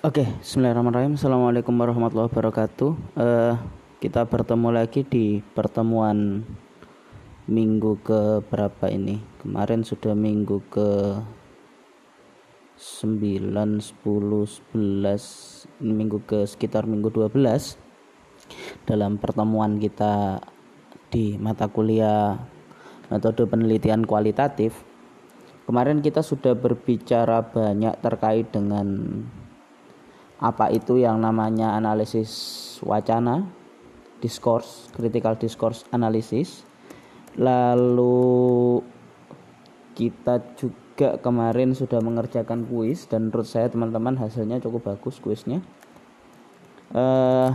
Oke, Bismillahirrahmanirrahim. Assalamualaikum warahmatullahi wabarakatuh. Uh, kita bertemu lagi di pertemuan minggu ke berapa ini? Kemarin sudah minggu ke 9, 10, 11, ini minggu ke sekitar minggu 12 dalam pertemuan kita di mata kuliah metode penelitian kualitatif. Kemarin kita sudah berbicara banyak terkait dengan apa itu yang namanya analisis wacana, discourse, critical discourse analysis. Lalu kita juga kemarin sudah mengerjakan kuis dan menurut saya teman-teman hasilnya cukup bagus kuisnya. Uh,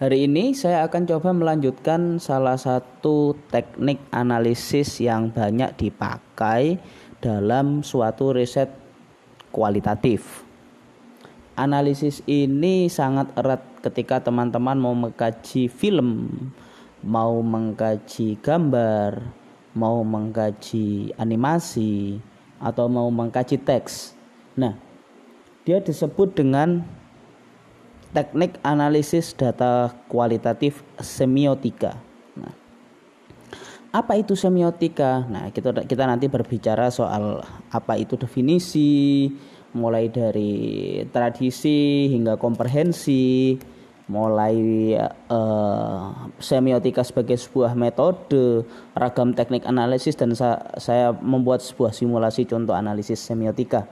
hari ini saya akan coba melanjutkan salah satu teknik analisis yang banyak dipakai dalam suatu riset kualitatif analisis ini sangat erat ketika teman-teman mau mengkaji film, mau mengkaji gambar, mau mengkaji animasi, atau mau mengkaji teks. Nah, dia disebut dengan teknik analisis data kualitatif semiotika. Nah, apa itu semiotika? Nah, kita kita nanti berbicara soal apa itu definisi, mulai dari tradisi hingga komprehensi mulai uh, semiotika sebagai sebuah metode ragam teknik analisis dan sa saya membuat sebuah simulasi contoh analisis semiotika.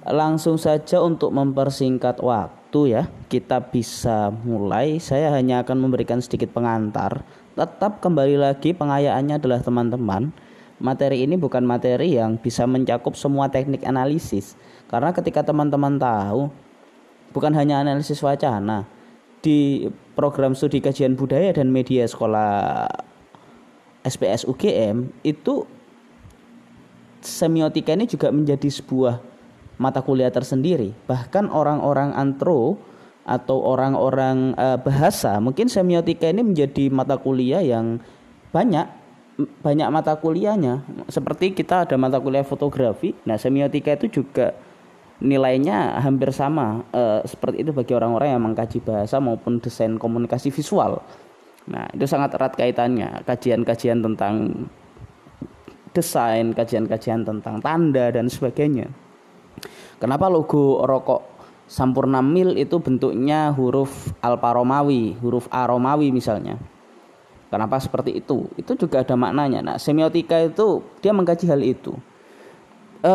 Langsung saja untuk mempersingkat waktu ya kita bisa mulai. Saya hanya akan memberikan sedikit pengantar. Tetap kembali lagi pengayaannya adalah teman-teman materi ini bukan materi yang bisa mencakup semua teknik analisis. Karena ketika teman-teman tahu bukan hanya analisis wacana di program studi kajian budaya dan media sekolah SPS UGM itu semiotika ini juga menjadi sebuah mata kuliah tersendiri. Bahkan orang-orang antro atau orang-orang uh, bahasa, mungkin semiotika ini menjadi mata kuliah yang banyak banyak mata kuliahnya. Seperti kita ada mata kuliah fotografi nah semiotika itu juga nilainya hampir sama e, seperti itu bagi orang-orang yang mengkaji bahasa maupun desain komunikasi visual. Nah itu sangat erat kaitannya. Kajian-kajian tentang desain kajian-kajian tentang tanda dan sebagainya. Kenapa logo rokok Sampurna Mil itu bentuknya huruf Alfa Romawi, huruf A Romawi misalnya. Kenapa seperti itu? Itu juga ada maknanya. Nah, semiotika itu dia mengkaji hal itu. E,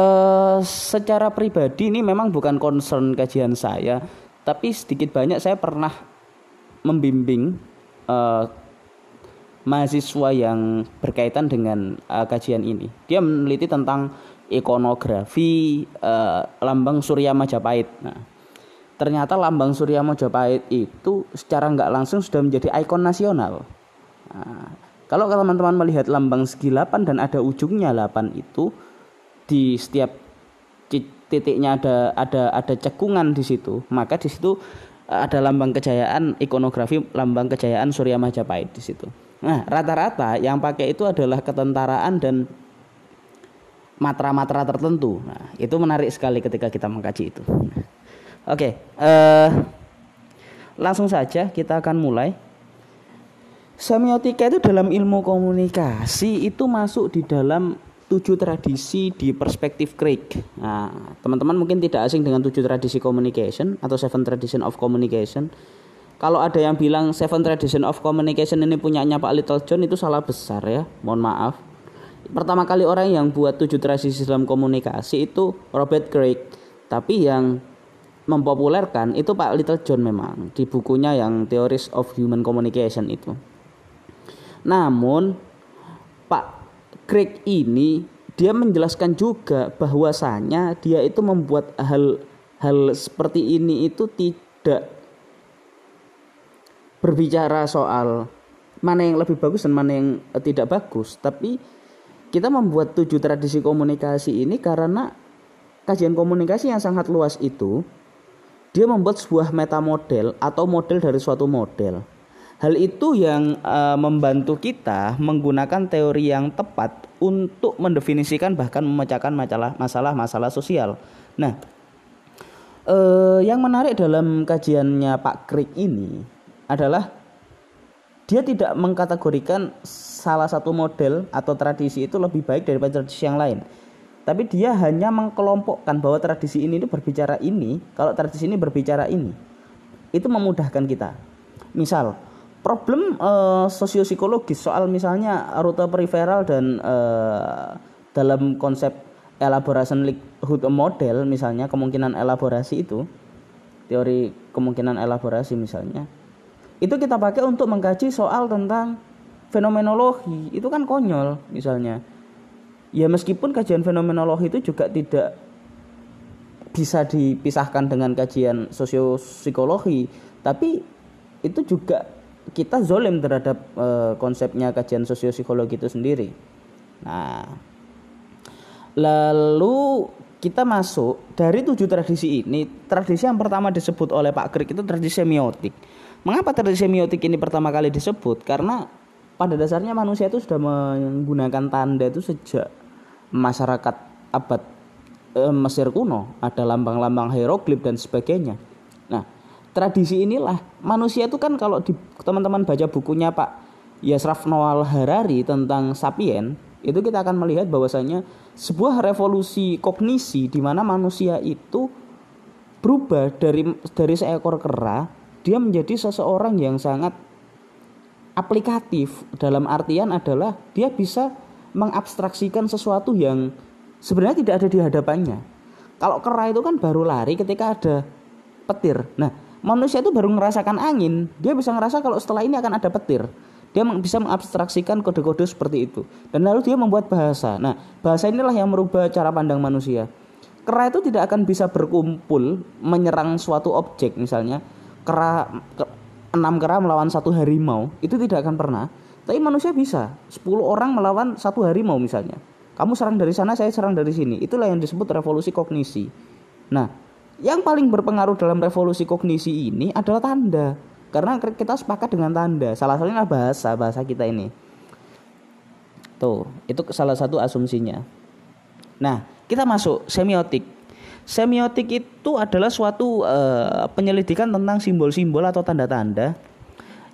secara pribadi ini memang bukan concern kajian saya, tapi sedikit banyak saya pernah membimbing e, mahasiswa yang berkaitan dengan e, kajian ini. Dia meneliti tentang ikonografi lambang Surya Majapahit. Nah, ternyata lambang Surya Majapahit itu secara nggak langsung sudah menjadi ikon nasional Nah, kalau teman-teman melihat lambang segi 8 dan ada ujungnya 8 itu di setiap titiknya ada ada ada cekungan di situ, maka di situ eh, ada lambang kejayaan ikonografi lambang kejayaan Surya Majapahit di situ. Nah, rata-rata yang pakai itu adalah ketentaraan dan matra-matra tertentu. Nah, itu menarik sekali ketika kita mengkaji itu. Nah, Oke, okay, uh, eh, langsung saja kita akan mulai. Semiotika itu dalam ilmu komunikasi itu masuk di dalam tujuh tradisi di perspektif Craig. Nah, teman-teman mungkin tidak asing dengan tujuh tradisi communication atau seven tradition of communication. Kalau ada yang bilang seven tradition of communication ini punyanya Pak Little John itu salah besar ya, mohon maaf. Pertama kali orang yang buat tujuh tradisi dalam komunikasi itu Robert Craig, tapi yang mempopulerkan itu Pak Little John memang di bukunya yang Theories of Human Communication itu. Namun Pak Craig ini dia menjelaskan juga bahwasanya dia itu membuat hal hal seperti ini itu tidak berbicara soal mana yang lebih bagus dan mana yang tidak bagus, tapi kita membuat tujuh tradisi komunikasi ini karena kajian komunikasi yang sangat luas itu dia membuat sebuah meta model atau model dari suatu model Hal itu yang uh, membantu kita menggunakan teori yang tepat untuk mendefinisikan bahkan memecahkan masalah masalah-masalah sosial. Nah, eh, yang menarik dalam kajiannya Pak Krik ini adalah dia tidak mengkategorikan salah satu model atau tradisi itu lebih baik daripada tradisi yang lain. Tapi dia hanya mengkelompokkan bahwa tradisi ini itu berbicara ini, kalau tradisi ini berbicara ini. Itu memudahkan kita. Misal, problem uh, sosiopsikologis. Soal misalnya rute periferal dan uh, dalam konsep elaboration likelihood model misalnya kemungkinan elaborasi itu teori kemungkinan elaborasi misalnya itu kita pakai untuk mengkaji soal tentang fenomenologi. Itu kan konyol misalnya. Ya meskipun kajian fenomenologi itu juga tidak bisa dipisahkan dengan kajian sosiopsikologi tapi itu juga kita zolim terhadap e, konsepnya kajian sosiopsikologi itu sendiri. Nah, lalu kita masuk dari tujuh tradisi ini, tradisi yang pertama disebut oleh Pak Krik itu tradisi semiotik. Mengapa tradisi semiotik ini pertama kali disebut? Karena pada dasarnya manusia itu sudah menggunakan tanda itu sejak masyarakat abad e, Mesir kuno, ada lambang-lambang hieroglif dan sebagainya. Tradisi inilah manusia itu kan kalau di teman-teman baca bukunya Pak Yasraf Noal Harari tentang sapien itu kita akan melihat bahwasanya sebuah revolusi kognisi di mana manusia itu berubah dari dari seekor kera dia menjadi seseorang yang sangat aplikatif dalam artian adalah dia bisa mengabstraksikan sesuatu yang sebenarnya tidak ada di hadapannya. Kalau kera itu kan baru lari ketika ada petir. Nah, manusia itu baru merasakan angin. Dia bisa ngerasa kalau setelah ini akan ada petir. Dia bisa mengabstraksikan kode-kode seperti itu. Dan lalu dia membuat bahasa. Nah bahasa inilah yang merubah cara pandang manusia. Kera itu tidak akan bisa berkumpul menyerang suatu objek misalnya. Kera ke, enam kera melawan satu harimau itu tidak akan pernah. Tapi manusia bisa. 10 orang melawan satu harimau misalnya. Kamu serang dari sana saya serang dari sini. Itulah yang disebut revolusi kognisi. Nah yang paling berpengaruh dalam revolusi kognisi ini adalah tanda. Karena kita sepakat dengan tanda. Salah satunya bahasa, bahasa kita ini. Tuh, itu salah satu asumsinya. Nah, kita masuk semiotik. Semiotik itu adalah suatu uh, penyelidikan tentang simbol-simbol atau tanda-tanda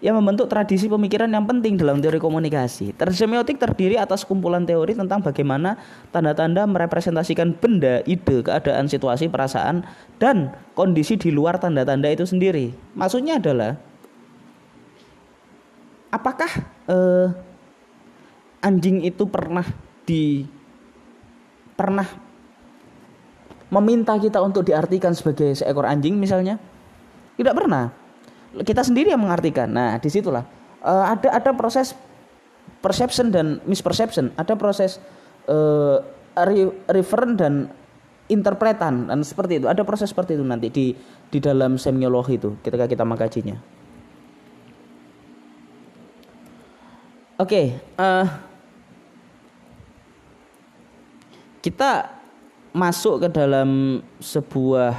yang membentuk tradisi pemikiran yang penting dalam teori komunikasi. Semiotik terdiri atas kumpulan teori tentang bagaimana tanda-tanda merepresentasikan benda, ide, keadaan, situasi, perasaan, dan kondisi di luar tanda-tanda itu sendiri. Maksudnya adalah apakah eh, anjing itu pernah di pernah meminta kita untuk diartikan sebagai seekor anjing misalnya? Tidak pernah kita sendiri yang mengartikan. Nah, di situlah uh, ada ada proses perception dan misperception, ada proses uh, re referen dan interpretan dan seperti itu. Ada proses seperti itu nanti di di dalam semiologi itu ketika kita mengkajinya. Oke, okay, uh, eh, kita masuk ke dalam sebuah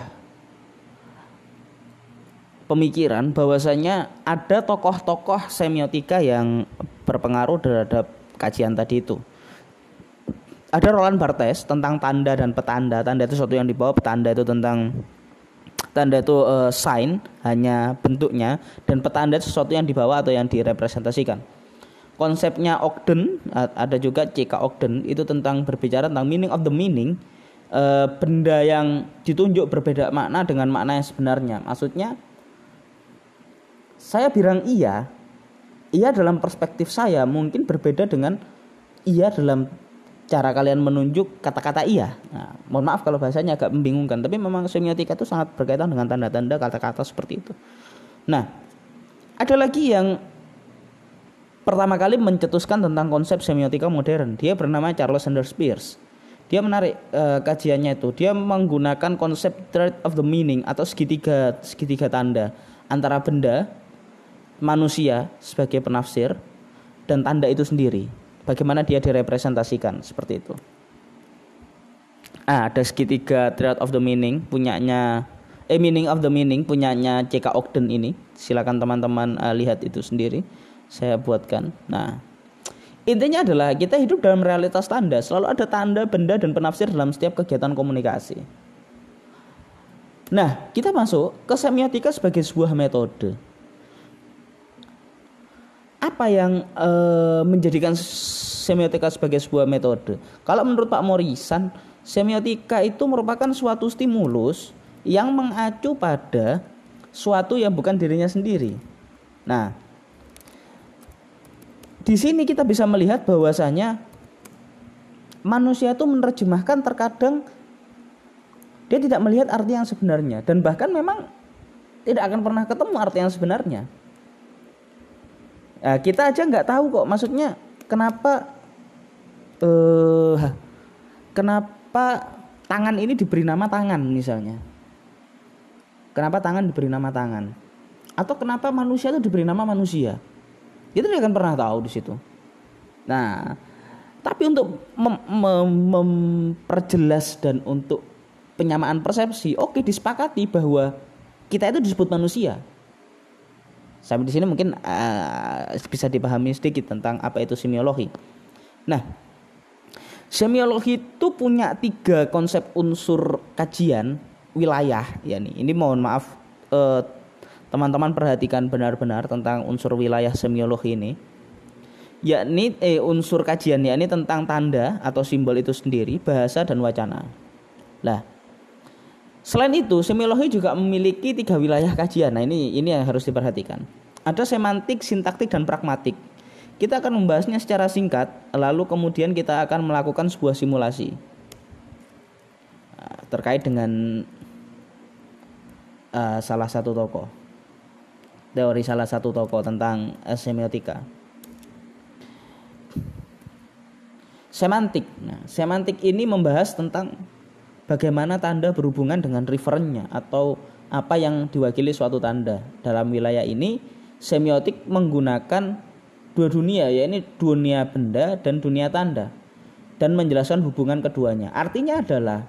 pemikiran bahwasanya ada tokoh-tokoh semiotika yang berpengaruh terhadap kajian tadi itu. Ada Roland Barthes tentang tanda dan petanda. Tanda itu sesuatu yang dibawa, petanda itu tentang tanda itu uh, sign hanya bentuknya dan petanda itu sesuatu yang dibawa atau yang direpresentasikan. Konsepnya Ogden ada juga C.K. Ogden itu tentang berbicara tentang meaning of the meaning uh, benda yang ditunjuk berbeda makna dengan makna yang sebenarnya. Maksudnya saya bilang iya, iya dalam perspektif saya mungkin berbeda dengan iya dalam cara kalian menunjuk kata-kata iya. Nah, mohon maaf kalau bahasanya agak membingungkan, tapi memang semiotika itu sangat berkaitan dengan tanda-tanda kata-kata seperti itu. Nah, ada lagi yang pertama kali mencetuskan tentang konsep semiotika modern. Dia bernama Charles Sanders Peirce. Dia menarik uh, kajiannya itu. Dia menggunakan konsep thread of the meaning atau segitiga segitiga tanda antara benda manusia sebagai penafsir dan tanda itu sendiri. Bagaimana dia direpresentasikan seperti itu. Ah, ada segitiga thread of the meaning punyanya eh meaning of the meaning punyanya C.K. Ogden ini. Silakan teman-teman uh, lihat itu sendiri. Saya buatkan. Nah, intinya adalah kita hidup dalam realitas tanda. Selalu ada tanda, benda dan penafsir dalam setiap kegiatan komunikasi. Nah, kita masuk ke semiotika sebagai sebuah metode. Apa yang e, menjadikan semiotika sebagai sebuah metode? Kalau menurut Pak Morisan, semiotika itu merupakan suatu stimulus yang mengacu pada suatu yang bukan dirinya sendiri. Nah, di sini kita bisa melihat bahwasanya manusia itu menerjemahkan terkadang dia tidak melihat arti yang sebenarnya dan bahkan memang tidak akan pernah ketemu arti yang sebenarnya. Nah, kita aja nggak tahu kok maksudnya kenapa uh, kenapa tangan ini diberi nama tangan misalnya. Kenapa tangan diberi nama tangan? Atau kenapa manusia itu diberi nama manusia? Kita tidak akan pernah tahu di situ. Nah, tapi untuk mem mem memperjelas dan untuk penyamaan persepsi, oke disepakati bahwa kita itu disebut manusia. Sampai di sini mungkin uh, bisa dipahami sedikit tentang apa itu semiologi. Nah, semiologi itu punya tiga konsep unsur kajian wilayah, ya nih. Ini mohon maaf uh, teman-teman perhatikan benar-benar tentang unsur wilayah semiologi ini yakni eh, unsur kajian yakni tentang tanda atau simbol itu sendiri bahasa dan wacana lah selain itu semiologi juga memiliki tiga wilayah kajian. Nah ini ini yang harus diperhatikan. Ada semantik sintaktik dan pragmatik. Kita akan membahasnya secara singkat lalu kemudian kita akan melakukan sebuah simulasi. Nah, terkait dengan uh, salah satu tokoh. Teori salah satu tokoh tentang semiotika. Semantik. Nah, semantik ini membahas tentang bagaimana tanda berhubungan dengan referennya atau apa yang diwakili suatu tanda. Dalam wilayah ini, semiotik menggunakan dua dunia, yaitu dunia benda dan dunia tanda dan menjelaskan hubungan keduanya. Artinya adalah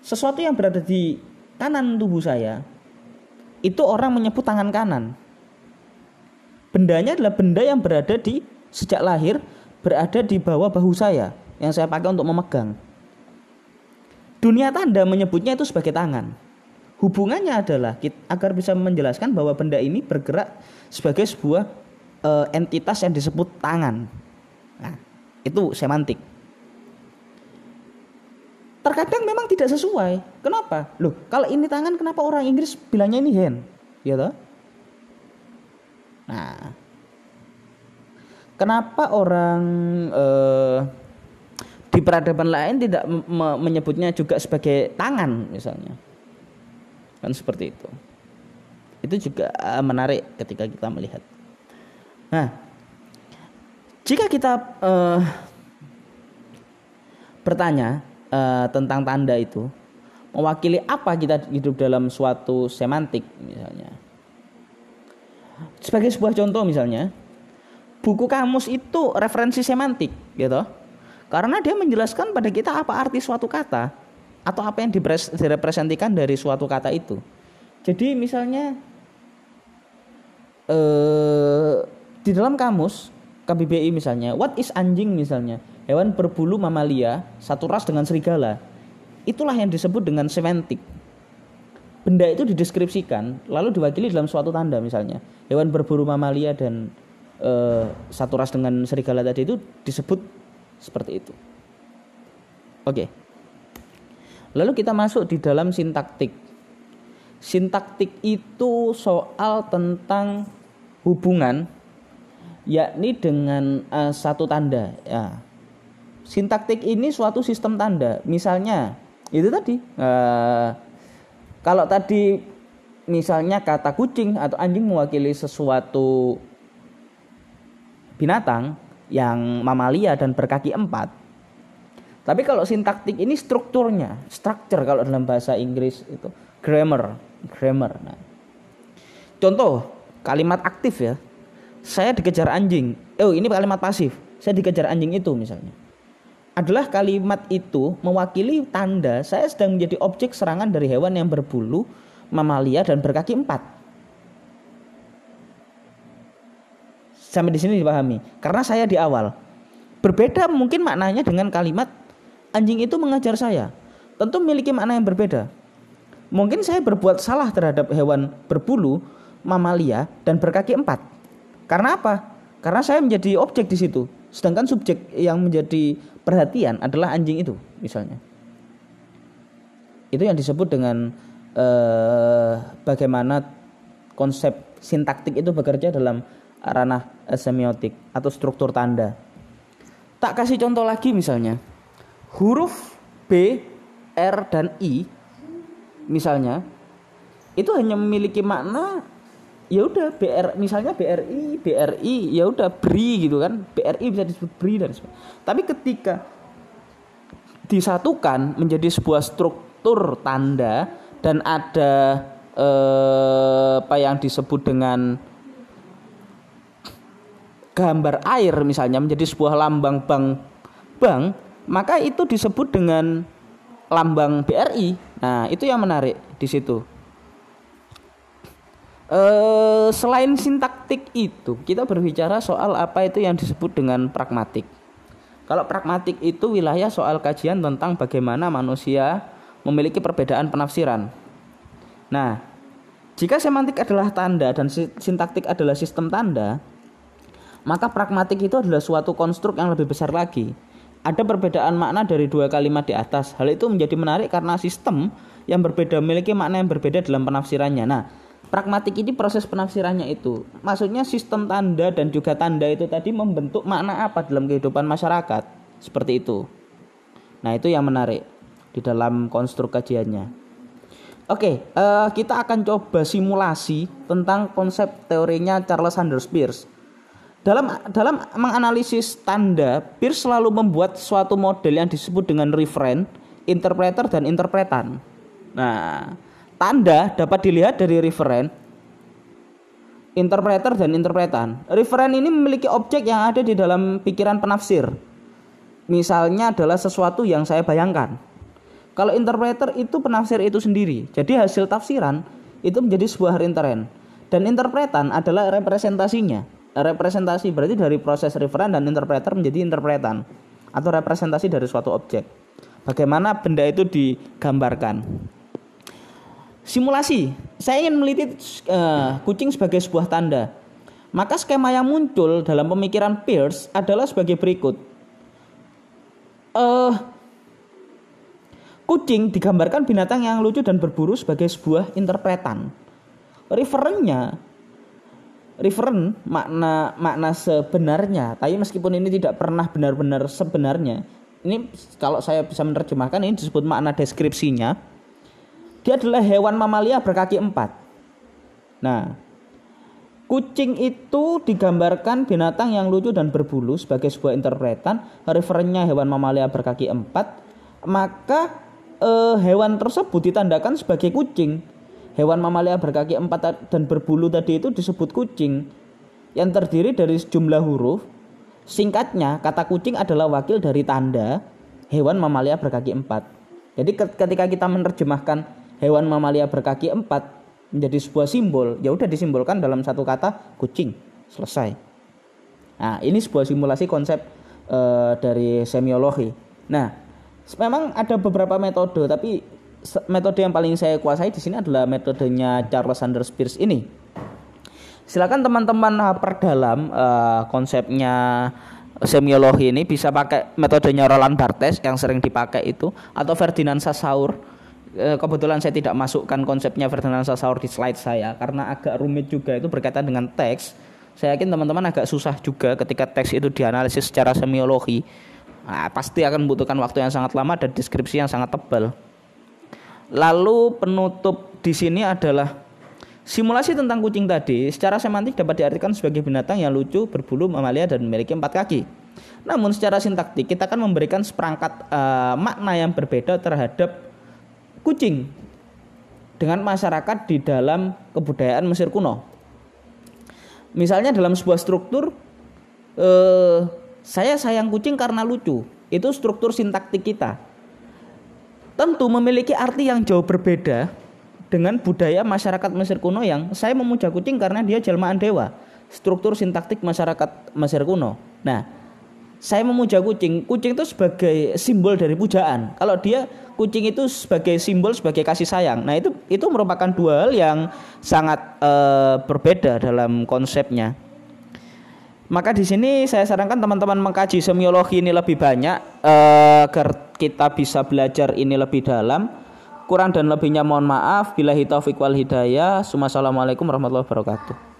sesuatu yang berada di kanan tubuh saya itu orang menyebut tangan kanan. Bendanya adalah benda yang berada di sejak lahir berada di bawah bahu saya yang saya pakai untuk memegang. Dunia tanda menyebutnya itu sebagai tangan. Hubungannya adalah agar bisa menjelaskan bahwa benda ini bergerak sebagai sebuah e, entitas yang disebut tangan. Nah, itu semantik terkadang memang tidak sesuai. Kenapa? Loh, kalau ini tangan kenapa orang Inggris bilangnya ini hand? Ya toh? Nah, kenapa orang eh, di peradaban lain tidak me menyebutnya juga sebagai tangan misalnya? Kan seperti itu. Itu juga eh, menarik ketika kita melihat. Nah, jika kita eh, bertanya uh, tentang tanda itu mewakili apa kita hidup dalam suatu semantik misalnya. Sebagai sebuah contoh misalnya, buku kamus itu referensi semantik gitu. Karena dia menjelaskan pada kita apa arti suatu kata atau apa yang direpresentikan dari suatu kata itu. Jadi misalnya eh, di dalam kamus KBBI misalnya, what is anjing misalnya, hewan berbulu mamalia satu ras dengan serigala. Itulah yang disebut dengan semantik. Benda itu dideskripsikan lalu diwakili dalam suatu tanda misalnya. Hewan berbulu mamalia dan e, satu ras dengan serigala tadi itu disebut seperti itu. Oke. Lalu kita masuk di dalam sintaktik. Sintaktik itu soal tentang hubungan yakni dengan uh, satu tanda ya sintaktik ini suatu sistem tanda. Misalnya itu tadi uh, kalau tadi misalnya kata kucing atau anjing mewakili sesuatu binatang yang mamalia dan berkaki empat. Tapi kalau sintaktik ini strukturnya, structure kalau dalam bahasa Inggris itu grammar, grammar. Nah, contoh kalimat aktif ya. Saya dikejar anjing. Oh, ini kalimat pasif. Saya dikejar anjing itu misalnya adalah kalimat itu mewakili tanda saya sedang menjadi objek serangan dari hewan yang berbulu, mamalia dan berkaki empat. Sampai di sini dipahami. Karena saya di awal berbeda mungkin maknanya dengan kalimat anjing itu mengajar saya. Tentu memiliki makna yang berbeda. mungkin saya berbuat salah terhadap hewan berbulu, mamalia dan berkaki empat. Karena apa? Karena saya menjadi objek di situ. Sedangkan subjek yang menjadi perhatian adalah anjing itu, misalnya. Itu yang disebut dengan eh, bagaimana konsep sintaktik itu bekerja dalam ranah semiotik atau struktur tanda. Tak kasih contoh lagi misalnya. Huruf B, R dan I misalnya itu hanya memiliki makna ya udah BR misalnya BRI BRI ya udah BRI gitu kan BRI bisa disebut BRI dan sebagainya tapi ketika disatukan menjadi sebuah struktur tanda dan ada eh, apa yang disebut dengan gambar air misalnya menjadi sebuah lambang bank bank maka itu disebut dengan lambang BRI nah itu yang menarik di situ Eh, selain sintaktik itu, kita berbicara soal apa itu yang disebut dengan pragmatik. Kalau pragmatik itu wilayah soal kajian tentang bagaimana manusia memiliki perbedaan penafsiran. Nah, jika semantik adalah tanda dan sintaktik adalah sistem tanda, maka pragmatik itu adalah suatu konstruk yang lebih besar lagi. Ada perbedaan makna dari dua kalimat di atas. Hal itu menjadi menarik karena sistem yang berbeda memiliki makna yang berbeda dalam penafsirannya. Nah, pragmatik ini proses penafsirannya itu maksudnya sistem tanda dan juga tanda itu tadi membentuk makna apa dalam kehidupan masyarakat seperti itu nah itu yang menarik di dalam konstruk kajiannya oke uh, kita akan coba simulasi tentang konsep teorinya Charles Sanders Peirce dalam dalam menganalisis tanda Peirce selalu membuat suatu model yang disebut dengan referen interpreter dan interpretan nah Tanda dapat dilihat dari referen, interpreter dan interpretan. Referen ini memiliki objek yang ada di dalam pikiran penafsir. Misalnya adalah sesuatu yang saya bayangkan. Kalau interpreter itu penafsir itu sendiri. Jadi hasil tafsiran itu menjadi sebuah referen. Dan interpretan adalah representasinya. Representasi berarti dari proses referen dan interpreter menjadi interpretan atau representasi dari suatu objek. Bagaimana benda itu digambarkan. Simulasi. Saya ingin meliti uh, kucing sebagai sebuah tanda. Maka skema yang muncul dalam pemikiran Pierce adalah sebagai berikut. Uh, kucing digambarkan binatang yang lucu dan berburu sebagai sebuah interpretan. Referennya referen makna makna sebenarnya tapi meskipun ini tidak pernah benar-benar sebenarnya ini kalau saya bisa menerjemahkan ini disebut makna deskripsinya dia adalah hewan mamalia berkaki empat. Nah, kucing itu digambarkan binatang yang lucu dan berbulu sebagai sebuah interpretan. Referennya hewan mamalia berkaki empat. Maka eh, hewan tersebut ditandakan sebagai kucing. Hewan mamalia berkaki empat dan berbulu tadi itu disebut kucing yang terdiri dari sejumlah huruf. Singkatnya, kata kucing adalah wakil dari tanda hewan mamalia berkaki empat. Jadi ketika kita menerjemahkan hewan mamalia berkaki empat menjadi sebuah simbol, ya udah disimbolkan dalam satu kata kucing. Selesai. Nah, ini sebuah simulasi konsep e, dari semiologi. Nah, memang ada beberapa metode, tapi metode yang paling saya kuasai di sini adalah metodenya Charles Sanders Peirce ini. Silakan teman-teman eh, perdalam e, konsepnya semiologi ini bisa pakai metodenya Roland Barthes yang sering dipakai itu atau Ferdinand Saussure Eh, kebetulan saya tidak masukkan konsepnya Ferdinand Saussure di slide saya karena agak rumit juga itu berkaitan dengan teks. Saya yakin teman-teman agak susah juga ketika teks itu dianalisis secara semiologi. Nah, pasti akan membutuhkan waktu yang sangat lama dan deskripsi yang sangat tebal. Lalu penutup di sini adalah simulasi tentang kucing tadi secara semantik dapat diartikan sebagai binatang yang lucu, berbulu, mamalia dan memiliki empat kaki. Namun secara sintaktik kita akan memberikan seperangkat uh, makna yang berbeda terhadap kucing dengan masyarakat di dalam kebudayaan Mesir kuno. Misalnya dalam sebuah struktur eh, saya sayang kucing karena lucu. Itu struktur sintaktik kita. Tentu memiliki arti yang jauh berbeda dengan budaya masyarakat Mesir kuno yang saya memuja kucing karena dia jelmaan dewa. Struktur sintaktik masyarakat Mesir kuno. Nah, saya memuja kucing. Kucing itu sebagai simbol dari pujaan. Kalau dia kucing itu sebagai simbol sebagai kasih sayang. Nah, itu itu merupakan dua yang sangat uh, berbeda dalam konsepnya. Maka di sini saya sarankan teman-teman mengkaji semiologi ini lebih banyak uh, agar kita bisa belajar ini lebih dalam. Kurang dan lebihnya mohon maaf. Bila taufik wal hidayah. Assalamualaikum warahmatullahi wabarakatuh.